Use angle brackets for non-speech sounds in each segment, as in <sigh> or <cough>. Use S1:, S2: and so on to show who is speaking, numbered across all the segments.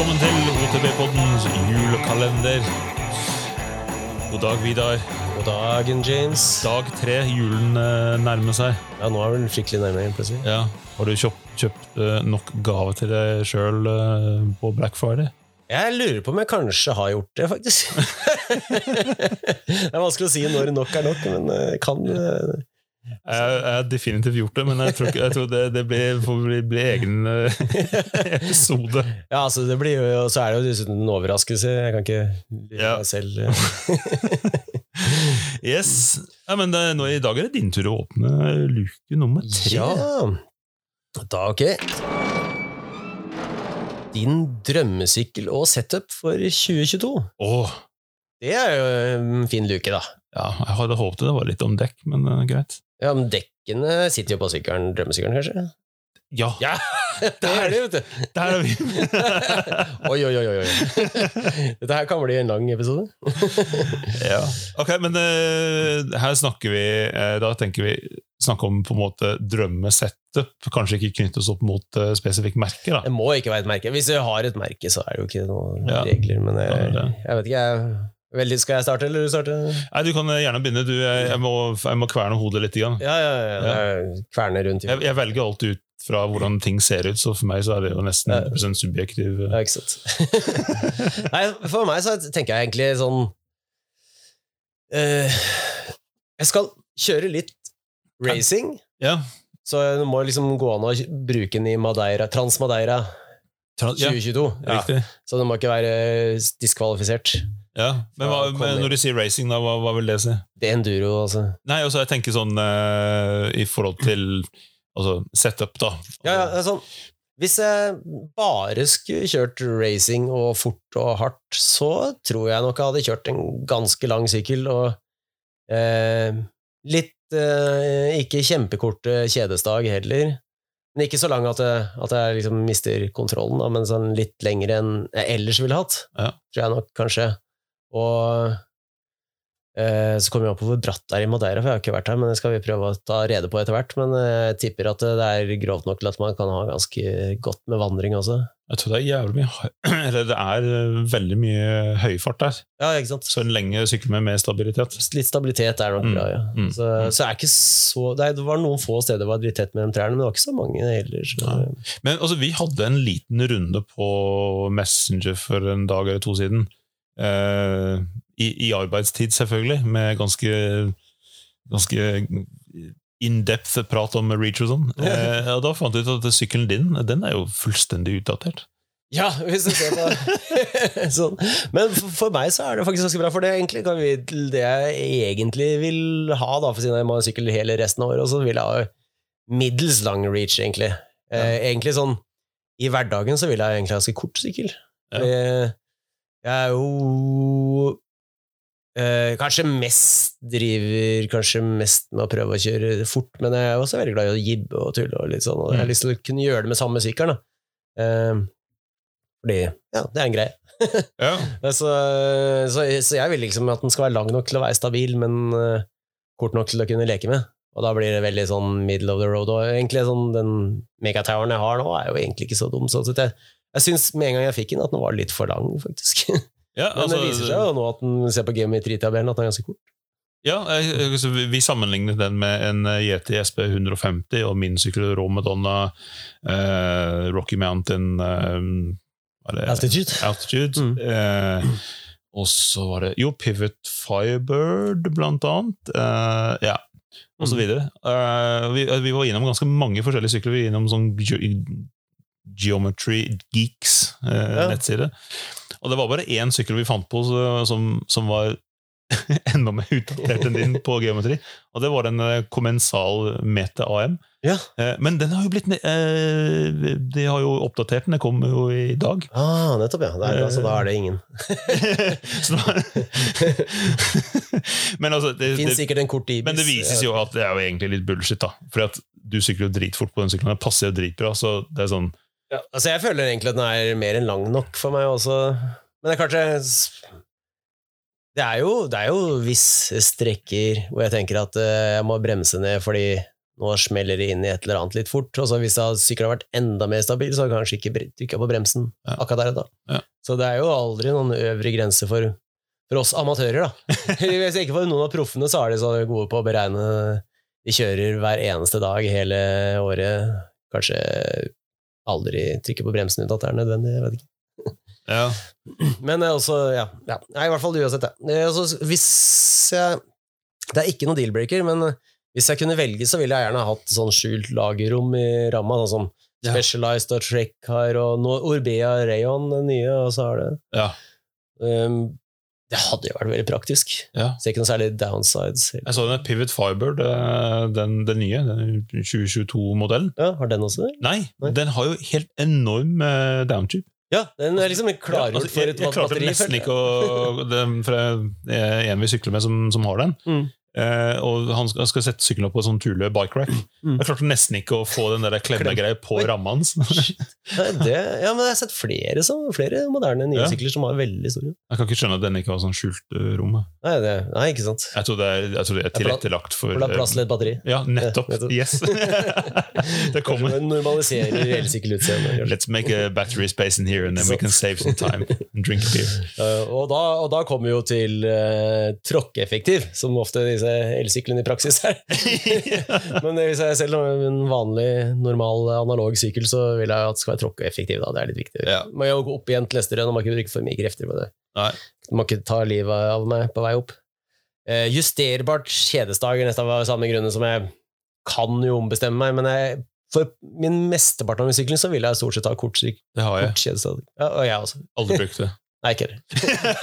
S1: Velkommen til OTB-poddens julekalender. God dag, Vidar.
S2: God dagen, James.
S1: Dag tre, julen eh, nærmer seg.
S2: Ja, nå er den skikkelig nærme plutselig.
S1: Ja. Har du kjøpt, kjøpt eh, nok gave til deg sjøl på Black Friday?
S2: Jeg lurer på om jeg kanskje har gjort det, faktisk. <laughs> det er vanskelig å si når nok er nok, men eh, kan eh,
S1: Jeg har definitivt gjort det, men jeg tror, ikke- jeg tror det, det blir, får bli, bli egen eh, <laughs> episode.
S2: Ja, altså, det blir jo, så er det jo dessuten en overraskelse. Jeg kan ikke lure
S1: Ja.
S2: meg selv. eh. <laughs>
S1: Yes. Ja, men det, nå, I dag er det din tur å åpne luke nummer tre.
S2: Ja, da ok. Din drømmesykkel og setup for 2022.
S1: Åh,
S2: Det er jo en fin luke, da.
S1: ja, jeg hadde håpet det var litt om dekk, men uh, greit.
S2: Ja, men Dekkene sitter jo på sykkelen, drømmesykkelen, kanskje?
S1: Ja,
S2: Ja, <laughs> det er det, vet du. <laughs>
S1: der er vi! <laughs>
S2: Oi, oi, oi, oi. Dette her kan bli en lang episode.
S1: Ja. Ok, men uh, her snakker vi uh, Da tenker vi snakke om på en måte drømmesettup. Kanskje ikke knytte oss opp mot uh, spesifikt merke. da.
S2: Det må ikke være et merke. Hvis du har et merke, så er det jo ikke noen
S1: Ja.
S2: regler. Men jeg, jeg vet ikke, jeg Veldig, Skal jeg starte, eller du starte?
S1: Nei, Du kan eh, gjerne begynne. Du, jeg, jeg, må, jeg må kverne hodet litt. Igjen.
S2: Ja, ja, ja. ja. er Kverne rundt.
S1: Jeg, jeg velger alt ut fra hvordan ting ser ut, så for meg så er det jo nesten
S2: Ja.
S1: 100 subjektiv. eh.
S2: Ja, ikke sant. <laughs> Nei, for meg så tenker jeg egentlig sånn uh, Jeg skal kjøre litt racing,
S1: Ja.
S2: så det må liksom gå an å bruke den i Madeira, Trans-Madeira
S1: Tra- ja,
S2: 2022. Ja.
S1: Riktig.
S2: Så det må ikke være diskvalifisert.
S1: Ja. Men, hva, men når du sier racing, da, hva, hva vil det si?
S2: Det er enduro, altså.
S1: Nei, altså jeg tenker sånn uh, i forhold til altså, setup, da.
S2: Ja, ja, sånn. Hvis jeg bare skulle kjørt racing og fort og hardt, så tror jeg nok jeg hadde kjørt en ganske lang sykkel og eh, litt eh, ikke kjempekorte kjedestag heller. Men ikke så lang at jeg, at jeg liksom mister kontrollen, da, men sånn litt lengre enn jeg ellers ville hatt.
S1: Ja.
S2: Tror jeg nok, kanskje. Og eh, så kommer jeg opp på hvor bratt det er i Madeira, for jeg har ikke vært her, men det skal vi prøve å ta rede på etter hvert. Men eh, jeg tipper at det er grovt nok til at man kan ha ganske godt med vandring også.
S1: Jeg tror det er jævlig mye <clears throat> Eller det er eh, veldig mye høyfart der.
S2: Ja, ikke sant?
S1: Så en lenge sykkel med mer stabilitet.
S2: Litt stabilitet er nok
S1: Mm,
S2: bra, ja.
S1: mm,
S2: Så,
S1: mm.
S2: så er ikke så Nei, Det var noen få steder det var litt tett mellom trærne, men det var ikke så mange heller. Så.
S1: Men altså, vi hadde en liten runde på Messenger for en dag eller to siden. Eh, i, I arbeidstid, selvfølgelig, med ganske, ganske in-depth prat om reach og sånn. Eh, og da fant jeg ut at sykkelen din den er jo fullstendig utdatert.
S2: Ja, hvis du ser på <laughs> sånn. Men for meg så er det faktisk ganske bra, for det egentlig kan vi til det jeg egentlig vil ha, da, for siden jeg må sykle hele resten av året, og så vil jeg ha middels lang reach, egentlig. Eh, egentlig sånn I hverdagen så vil jeg egentlig ha ganske kort sykkel.
S1: Ja.
S2: Jeg er jo eh, kanskje mest driver kanskje mest med å prøve å kjøre fort, men jeg er også veldig glad i å jibbe og tulle og litt sånn, og jeg har
S1: Mm.
S2: lyst til å kunne gjøre det med samme da. Eh, fordi, ja, det er en greie. <laughs>
S1: Ja,
S2: Så, så, så jeg vil liksom at den skal være lang nok til å være stabil, men uh, kort nok til å kunne leke med. Og da blir det veldig sånn middle of the road. Og egentlig sånn, den megatoweren jeg har nå, er jo egentlig ikke så dum. Så jeg, jeg syns med en gang jeg fikk den, at den var litt for lang, faktisk. <laughs>
S1: ja,
S2: Men det viser seg jo nå at den ser på geometritabellen at den er ganske kort.
S1: Ja, vi- sammenlignet den med en eh, Yeti SP 150 og min sykkel Rå Madonna eh, Rocky Mountain eh?
S2: Altitude.
S1: Altitude.
S2: Mm.
S1: Eh, og så var det jo Pivot Firebird, blant annet. Eh, ja, og så
S2: Mm.
S1: videre. Eh, vi, vi var innom ganske mange forskjellige sykler. Vi var innom sånn ge Geometry Geeks uh,
S2: Ja.
S1: nettside. Og det var bare én sykkel vi fant på som, som var <laughs> enda mer utdatert enn din på geometri. Og det var den kommensal Commensal Mete AM.
S2: Ja.
S1: Eh, men den har jo blitt eh, De har jo oppdatert den, det kom jo i dag.
S2: Ah, nettopp, ja. Der, altså, da er det ingen. <laughs> <laughs>
S1: Men altså det, det,
S2: sikkert en kort Ibis.
S1: men det vises jo at det er jo egentlig litt bullshit, da. For at du sykler jo dritfort på den sykkelen. Den passer jo dritbra. Så det er sånn
S2: Ja, altså jeg føler egentlig at den er mer enn lang nok for meg også. Men det er kanskje Det er jo, det er jo visse strekker hvor jeg tenker at eh, jeg må bremse ned fordi nå smeller det inn i et eller annet litt fort. Og så hvis sykkelen har vært enda mer stabil, så har du kanskje ikke trykka på bremsen
S1: Ja.
S2: akkurat der og da.
S1: Ja.
S2: Så det er jo aldri noen øvre grense for, for oss amatører, da. <laughs> Hvis ikke for noen av proffene, så er de så gode på å beregne De kjører hver eneste dag hele året. Kanskje aldri trykker på bremsen uten at det er nødvendig. Jeg vet ikke.
S1: Ja. <clears throat>
S2: Men eh, også, ja, ja. Nei, i hvert fall uansett, ja. Eh, altså, hvis jeg Det er ikke noen deal-breaker, men eh, hvis jeg kunne velge, så ville jeg gjerne hatt sånn skjult lagerrom i ramma, sånn som
S1: Ja.
S2: Specialized og Trek har, og nå Orbea Rayon, den nye, og så har det
S1: Ja.
S2: um, Det hadde jo vært veldig praktisk.
S1: ja.
S2: Ser ikke noe særlig downsides.
S1: Jeg så den Pivot Fiber, det- den, den nye, den 2022-modellen.
S2: Ja, Har den også det?
S1: Nei,
S2: Nei.
S1: den har jo helt enorm uh, downtube.
S2: Ja, den er liksom klargjort
S1: Ja, altså,
S2: for et batteri.
S1: jeg klarte nesten ikke å det, For det er en vi sykler med, som, som har den.
S2: Mm.
S1: Eh, og han skal, skal sette sykkelen opp på sånn tule bike rack.
S2: Mm.
S1: Jeg klarte nesten ikke å få den der klemmegreia på
S2: Oi.
S1: ramma hans. <laughs>
S2: Det, ja, men jeg har sett flere, så, flere moderne nye
S1: Ja.
S2: sykler som har veldig store.
S1: Jeg kan ikke skjønne at den ikke har sånn skjult eh, rom.
S2: Nei, det, nei, ikke sant.
S1: Jeg tror det er, jeg tror det er tilrettelagt for
S2: For det er plass til et batteri.
S1: eh, Ja, nettopp.
S2: Nettopp.
S1: Yes! <laughs> det kommer.
S2: Kanskje normaliserer elsykkelutseendet.
S1: Let's make a battery space in here, and then we can save some time and drink beer. <laughs>
S2: Uh, og, da, og da kommer vi jo til uh, tråkkeeffektiv, som ofte disse elsyklene i praksis her. <laughs> Men hvis jeg selv har en vanlig, normal, analog sykkel, så vil jeg at det skal være tråkkeeffektiv. Det er litt viktig.
S1: Ja.
S2: Man må gå opp igjen til neste renn, og man må ikke bruke for mye krefter på det.
S1: Nei.
S2: Man må ikke ta livet av meg på vei opp. Uh, justerbart kjedestag er nesten av samme grunner som jeg kan jo ombestemme meg, men jeg, for min mesteparten av min sykling så vil jeg stort sett ha kort, kort kjedestag. Ja, og jeg også.
S1: Aldri brukt det.
S2: Nei, ikke heller.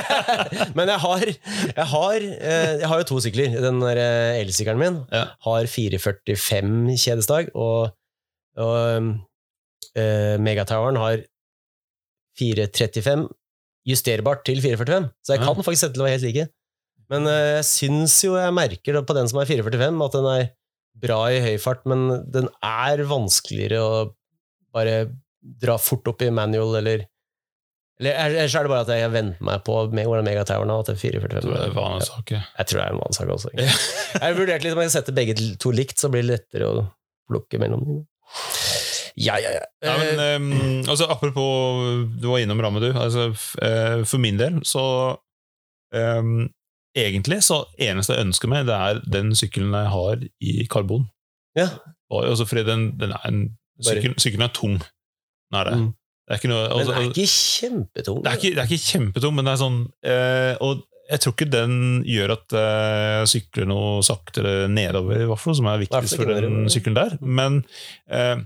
S2: <laughs> Men jeg har, jeg, har, eh, jeg har jo to sykler. Den eh, elsykkelen min
S1: Ja.
S2: har 445 kjedestag, og, og uh, Megatoweren har 435 justerbart til 445. Så jeg kan faktisk sette til å være helt like. Men uh, jeg syns jo jeg merker på den som er 445, at den er bra i høy fart, men den er vanskeligere å bare dra fort opp i manual, eller eller er- Ellers er det bare at jeg venter meg på med hvordan Megatoweren nå. at det er 445.
S1: Jeg tror det er ja.
S2: Jeg tror det er en vanesak også. Jeg har vurdert litt om jeg setter begge to likt, så blir det lettere å plukke mellom dem. Ja, ja, ja.
S1: Ja, men, ehm, altså, apropos Du var innom ramme, du. Altså, eh, for min del så um, Egentlig så eneste jeg ønsker meg, det er den sykkelen jeg har i karbon.
S2: ja.
S1: Og, altså, fordi den, den er en,
S2: sykkel,
S1: sykkelen er tung. Den er det.
S2: Mm.
S1: Det er ikke noe altså,
S2: den er ikke kjempetung.
S1: det, er ikke, det er ikke kjempetung, men det er sånn eh, Og jeg tror ikke den gjør at eh, jeg sykler noe saktere nedover, i hvert fall, som er viktigst for den sykkelen der. Men eh,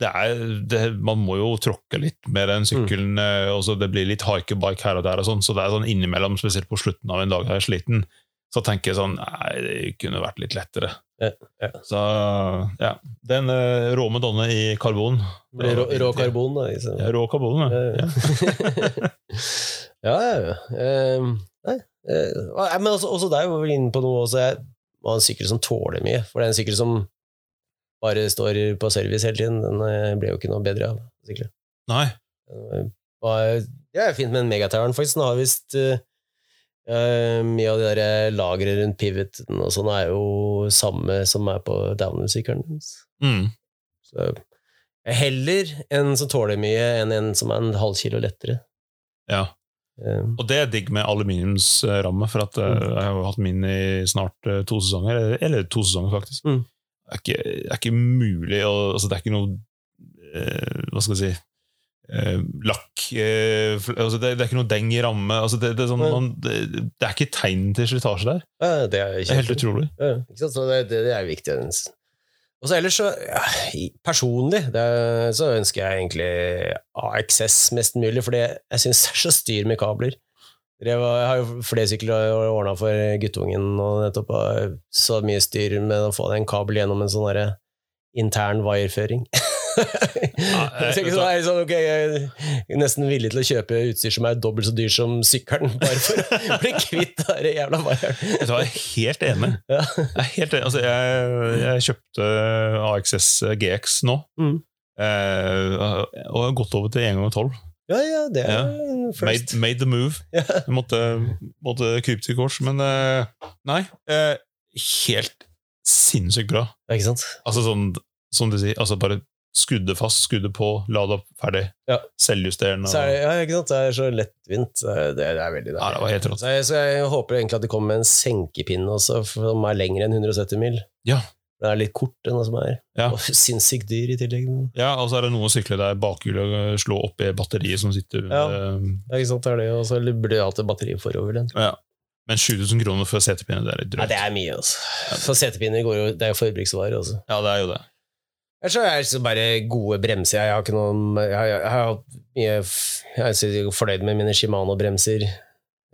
S1: det er, det, man må jo tråkke litt med den sykkelen. eh, og så Det blir litt hike-bike her og der, og sånn, så det er sånn innimellom, spesielt på slutten av en dag jeg er sliten, så tenker jeg sånn Nei, det kunne vært litt lettere.
S2: Ja, ja.
S1: Så ja. Den uh, rå Madonna i karbon.
S2: Rå, rå karbon, da. Liksom.
S1: Ja, rå karbon, ja. ja.
S2: ja. <laughs> Eh, nei. Men også, også der var vi inne på noe også. Jeg ha en sykkel som tåler mye. For det er en sykkel som bare står på service hele tiden. Den eh, ble jo ikke noe bedre av sykler.
S1: Nei.
S2: Det er fint med en megatoweren, faktisk. Den har visst eh, Mye av de der eh, lagre rundt pivoten og sånn er jo samme som er på downhill-sykkelen.
S1: Mm.
S2: Så heller en som tåler mye, enn en som er en halv kilo lettere.
S1: Ja.
S2: Um.
S1: Og det er digg med aluminiumsramme, for at eh,
S2: Mm.
S1: jeg har jo hatt min i snart eh, to sesonger, eller, eller to sesonger faktisk.
S2: Mm.
S1: Det, er ikke, det er ikke mulig å altså Det er ikke noe eh, Hva skal jeg si eh, Lakk eh, altså det, det er ikke noe deng i ramme. Altså det, det, er sånn, man, det, det er ikke tegn til slitasje der.
S2: ja, det er,
S1: Det er helt utrolig.
S2: Ja, ikke sant? Så det, er viktig. Og så ellers så, ja, personlig, er- så ønsker jeg egentlig AXS mest mulig, for jeg syns det er så styr med kabler. Jeg har jo flere sykler ordna for guttungen, og nettopp så mye styr med å få den kabel gjennom en sånn intern wireføring. <laughs>
S1: jeg-
S2: Så sånn, jeg sånn, ok, jeg er nesten villig til å kjøpe utstyr som er dobbelt så dyr som sykkelen, <laughs> bare for å bli kvitt det jævla
S1: hva, Jeg er helt enig.
S2: Ja.
S1: Jeg, er helt enig. Altså, jeg, jeg kjøpte AXS GX nå,
S2: Mm.
S1: eh, og har gått over til 1 ganger 12.
S2: Ja, ja, det er
S1: Ja.
S2: first.
S1: Made, made the move.
S2: Ja.
S1: Jeg måtte, måtte krype til kors, men eh, nei. eh, helt sinnssykt bra.
S2: Ikke sant?
S1: Altså sånn, som du sier, altså bare skuddet fast, skuddet på, la det opp, ferdig.
S2: Ja.
S1: Selvjusterende.
S2: Er, det- ja, ikke sant? Det er så lettvint. Det, er- veldig
S1: Ja, det var helt rått.
S2: Så jeg, så jeg håper egentlig at det kommer med en senkepinne også, som er lengre enn 170 mil.
S1: Ja.
S2: Den er litt kort, den som er.
S1: Ja.
S2: Og sinnssykt dyr i tillegg.
S1: Ja, og så er det noen sykler der bakhjulet slår opp i batteriet som sitter
S2: Ja.
S1: under
S2: Ja, ikke sant, det er det, og så burde det et batteri forover den.
S1: ja. Men 7000 kroner for setepinne, det er litt
S2: Nei,
S1: Ja,
S2: det er mye, altså. For setepinner går jo, det er jo forbruksvare. Altså.
S1: Ja, det er jo det.
S2: Ellers er det bare gode bremser. Jeg har ikke noen Jeg har, jeg har hatt mye Jeg er fornøyd med mine Shimano-bremser.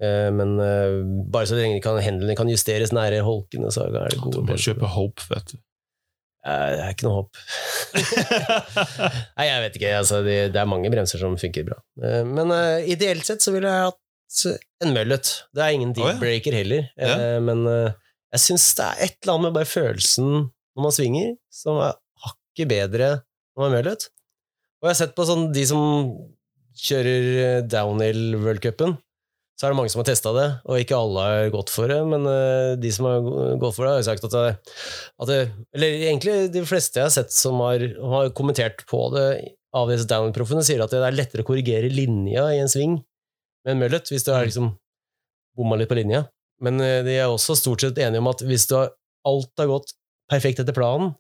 S2: Eh, men eh, bare så lenge hendlene kan, hendene kan justeres nære holkene, så er det
S1: Du
S2: gode
S1: må
S2: bremser.
S1: kjøpe Hope, vet du.
S2: Eh, Det er ikke noe håp. <laughs> Nei, jeg vet ikke. Altså, det, det er mange bremser som funker bra. Eh, Men eh, ideelt sett så ville jeg hatt en møllet. Det er ingen
S1: deepbreaker
S2: deal-breaker heller.
S1: Ja.
S2: Men eh, jeg syns det er et eller annet med bare følelsen når man svinger, som er hakket bedre når man har møllet. Og jeg har sett på sånn de som kjører eh, downhill worldcupen, så er det mange som har testa det, og ikke alle har gått for det, men eh, de som har gått for det, har jo sagt at det, at det Eller egentlig de fleste jeg har sett som har, har kommentert på det av disse downhill-proffene, sier at det er lettere å korrigere linja i en sving med en møllet, hvis du har liksom bomma litt på linja. Men eh, de er også stort sett enige om at hvis du har, alt har gått perfekt etter planen,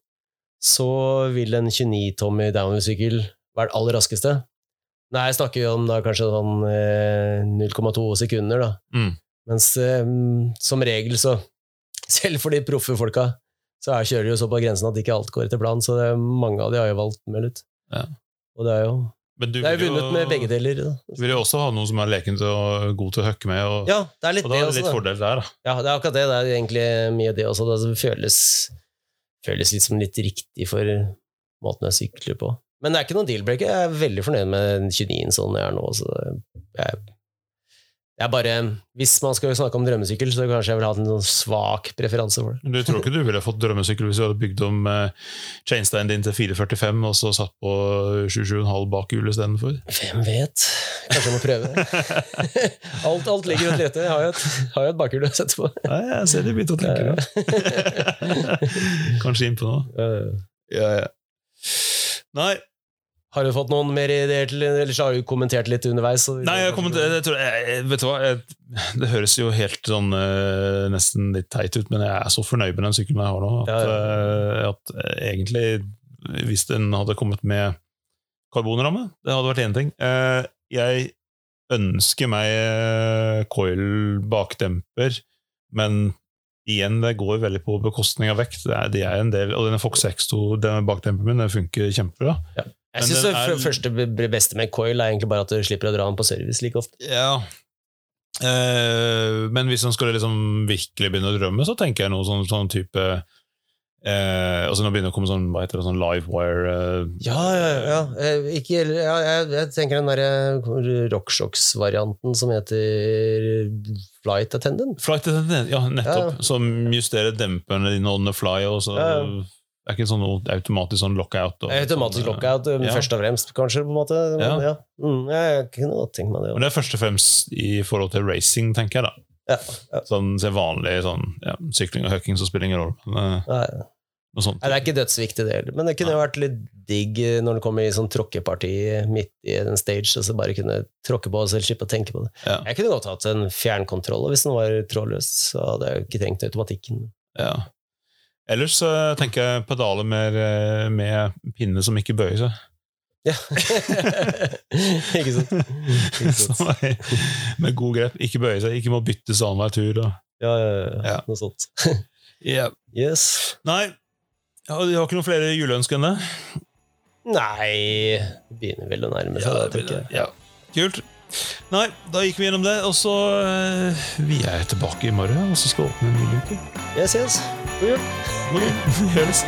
S2: så vil en 29-tommy downhill-sykkel være det aller raskeste. Nei, jeg snakker jo om da kanskje sånn eh, 0,2 sekunder, da.
S1: Mm.
S2: Mens eh, som regel så <laughs> Selv for de proffe folka, så er, kjører de jo så på grensen at ikke alt går etter planen, så det mange av de har jo valgt Mellut.
S1: Ja.
S2: Og det er jo
S1: Men du
S2: Det er jo vunnet med begge deler. Da.
S1: Du vil jo også ha noen som er leken til og god til å hooke med, og,
S2: Ja, det er litt
S1: og da
S2: det
S1: er det litt
S2: Da.
S1: fordel der. da.
S2: Ja, det er akkurat det. Det er egentlig mye det også. Det føles, føles litt som litt riktig for måten jeg sykler på. Men det er ikke noen deal-breaker. Jeg er veldig fornøyd med 29-en sånn jeg er nå. Så jeg, jeg bare, hvis man skal snakke om drømmesykkel, så kanskje jeg vil ha en sånn svak preferanse for det.
S1: Du tror ikke du ville fått drømmesykkel hvis du hadde bygd om eh, chainsteinen din til 445 og så satt på 27,5 bakhjul istedenfor?
S2: Hvem vet? Kanskje jeg må prøve. <laughs> alt, alt ligger rundt rette. Jeg har jo et, har jo et bakhjul å sette på.
S1: Nei, jeg ser det begynte å tenke nå. <laughs> Kanskje inn på noe. Ja, ja. Nei,
S2: Har du fått noen mer ideer til Eller så har du kommentert litt underveis?
S1: Nei, jeg kommer jeg tror, jeg, vet du hva, jeg, det høres jo helt sånn eh, nesten litt teit ut, men jeg er så fornøyd med den sykkelen jeg har nå, at,
S2: Ja,
S1: eh, at eh, egentlig, hvis den hadde kommet med karbonramme, det hadde vært én ting. Jeg ønsker meg coil bakdemper, men igjen, det går veldig på bekostning av vekt. Det er, det er en del, og denne Fox X2, den bakdemperen min, den funker kjempebra.
S2: Jeg syns det
S1: er-
S2: første beste med coil er egentlig bare at du slipper å dra den på service like ofte.
S1: Ja. Eh, men hvis man skulle liksom virkelig begynne å drømme, så tenker jeg noe sånn, sånn type eh, altså Nå begynner det å komme sånn, hva heter det, sånn livewire eh,
S2: Ja, ja, ja. Eh, Ikke, ja jeg, jeg tenker den derre RockShox-varianten som heter Flight Attendant.
S1: Flight attendant, ja, nettopp.
S2: Ja.
S1: Som justerer demperne dine on the fly. Og så. Det er ikke sånn noe automatisk sånn lockout. Og,
S2: Automatisk
S1: sånn, eh,
S2: lockout, um,
S1: ja.
S2: først og fremst, kanskje, på en måte. Men,
S1: Ja.
S2: ja. Mm, jeg kunne godt tenkt meg det.
S1: Men det er først og fremst i forhold til racing, tenker jeg. da
S2: Ja, ja.
S1: Sånn så vanlig sånn, ja, sykling og hooking, så spiller ingen rolle. Men, eh,
S2: Nei. Nei, det er ikke dødsviktig, det heller. Men det kunne vært litt digg eh, når det kommer i sånn tråkkeparti midt i en stage, og så bare kunne tråkke på og så slippe å tenke på det.
S1: Ja.
S2: Jeg kunne godt hatt en fjernkontroll hvis den var trådløs, så hadde jeg ikke trengt automatikken.
S1: Ja. Ellers uh, tenker jeg pedaler mer eh, med pinne som ikke bøyer seg.
S2: Ja. <laughs> ikke sant? Ikke <laughs> sant?
S1: Med god grep. Ikke bøye seg, ikke må byttes annenhver tur. Og.
S2: Ja, ja, ja.
S1: Ja.
S2: Noe sånt. <laughs>
S1: Ja.
S2: Yes.
S1: Nei, ja, du har ikke noen flere juleønsker enn det?
S2: Nei Det begynner vel å nærme seg, det, tenker jeg.
S1: ja. Kult. Nei, da gikk vi gjennom det, og så eh, Vi er tilbake i morgen, og så skal vi åpne en ny luke.
S2: Yes, ses. God jul.
S1: God jul. <laughs> Høres.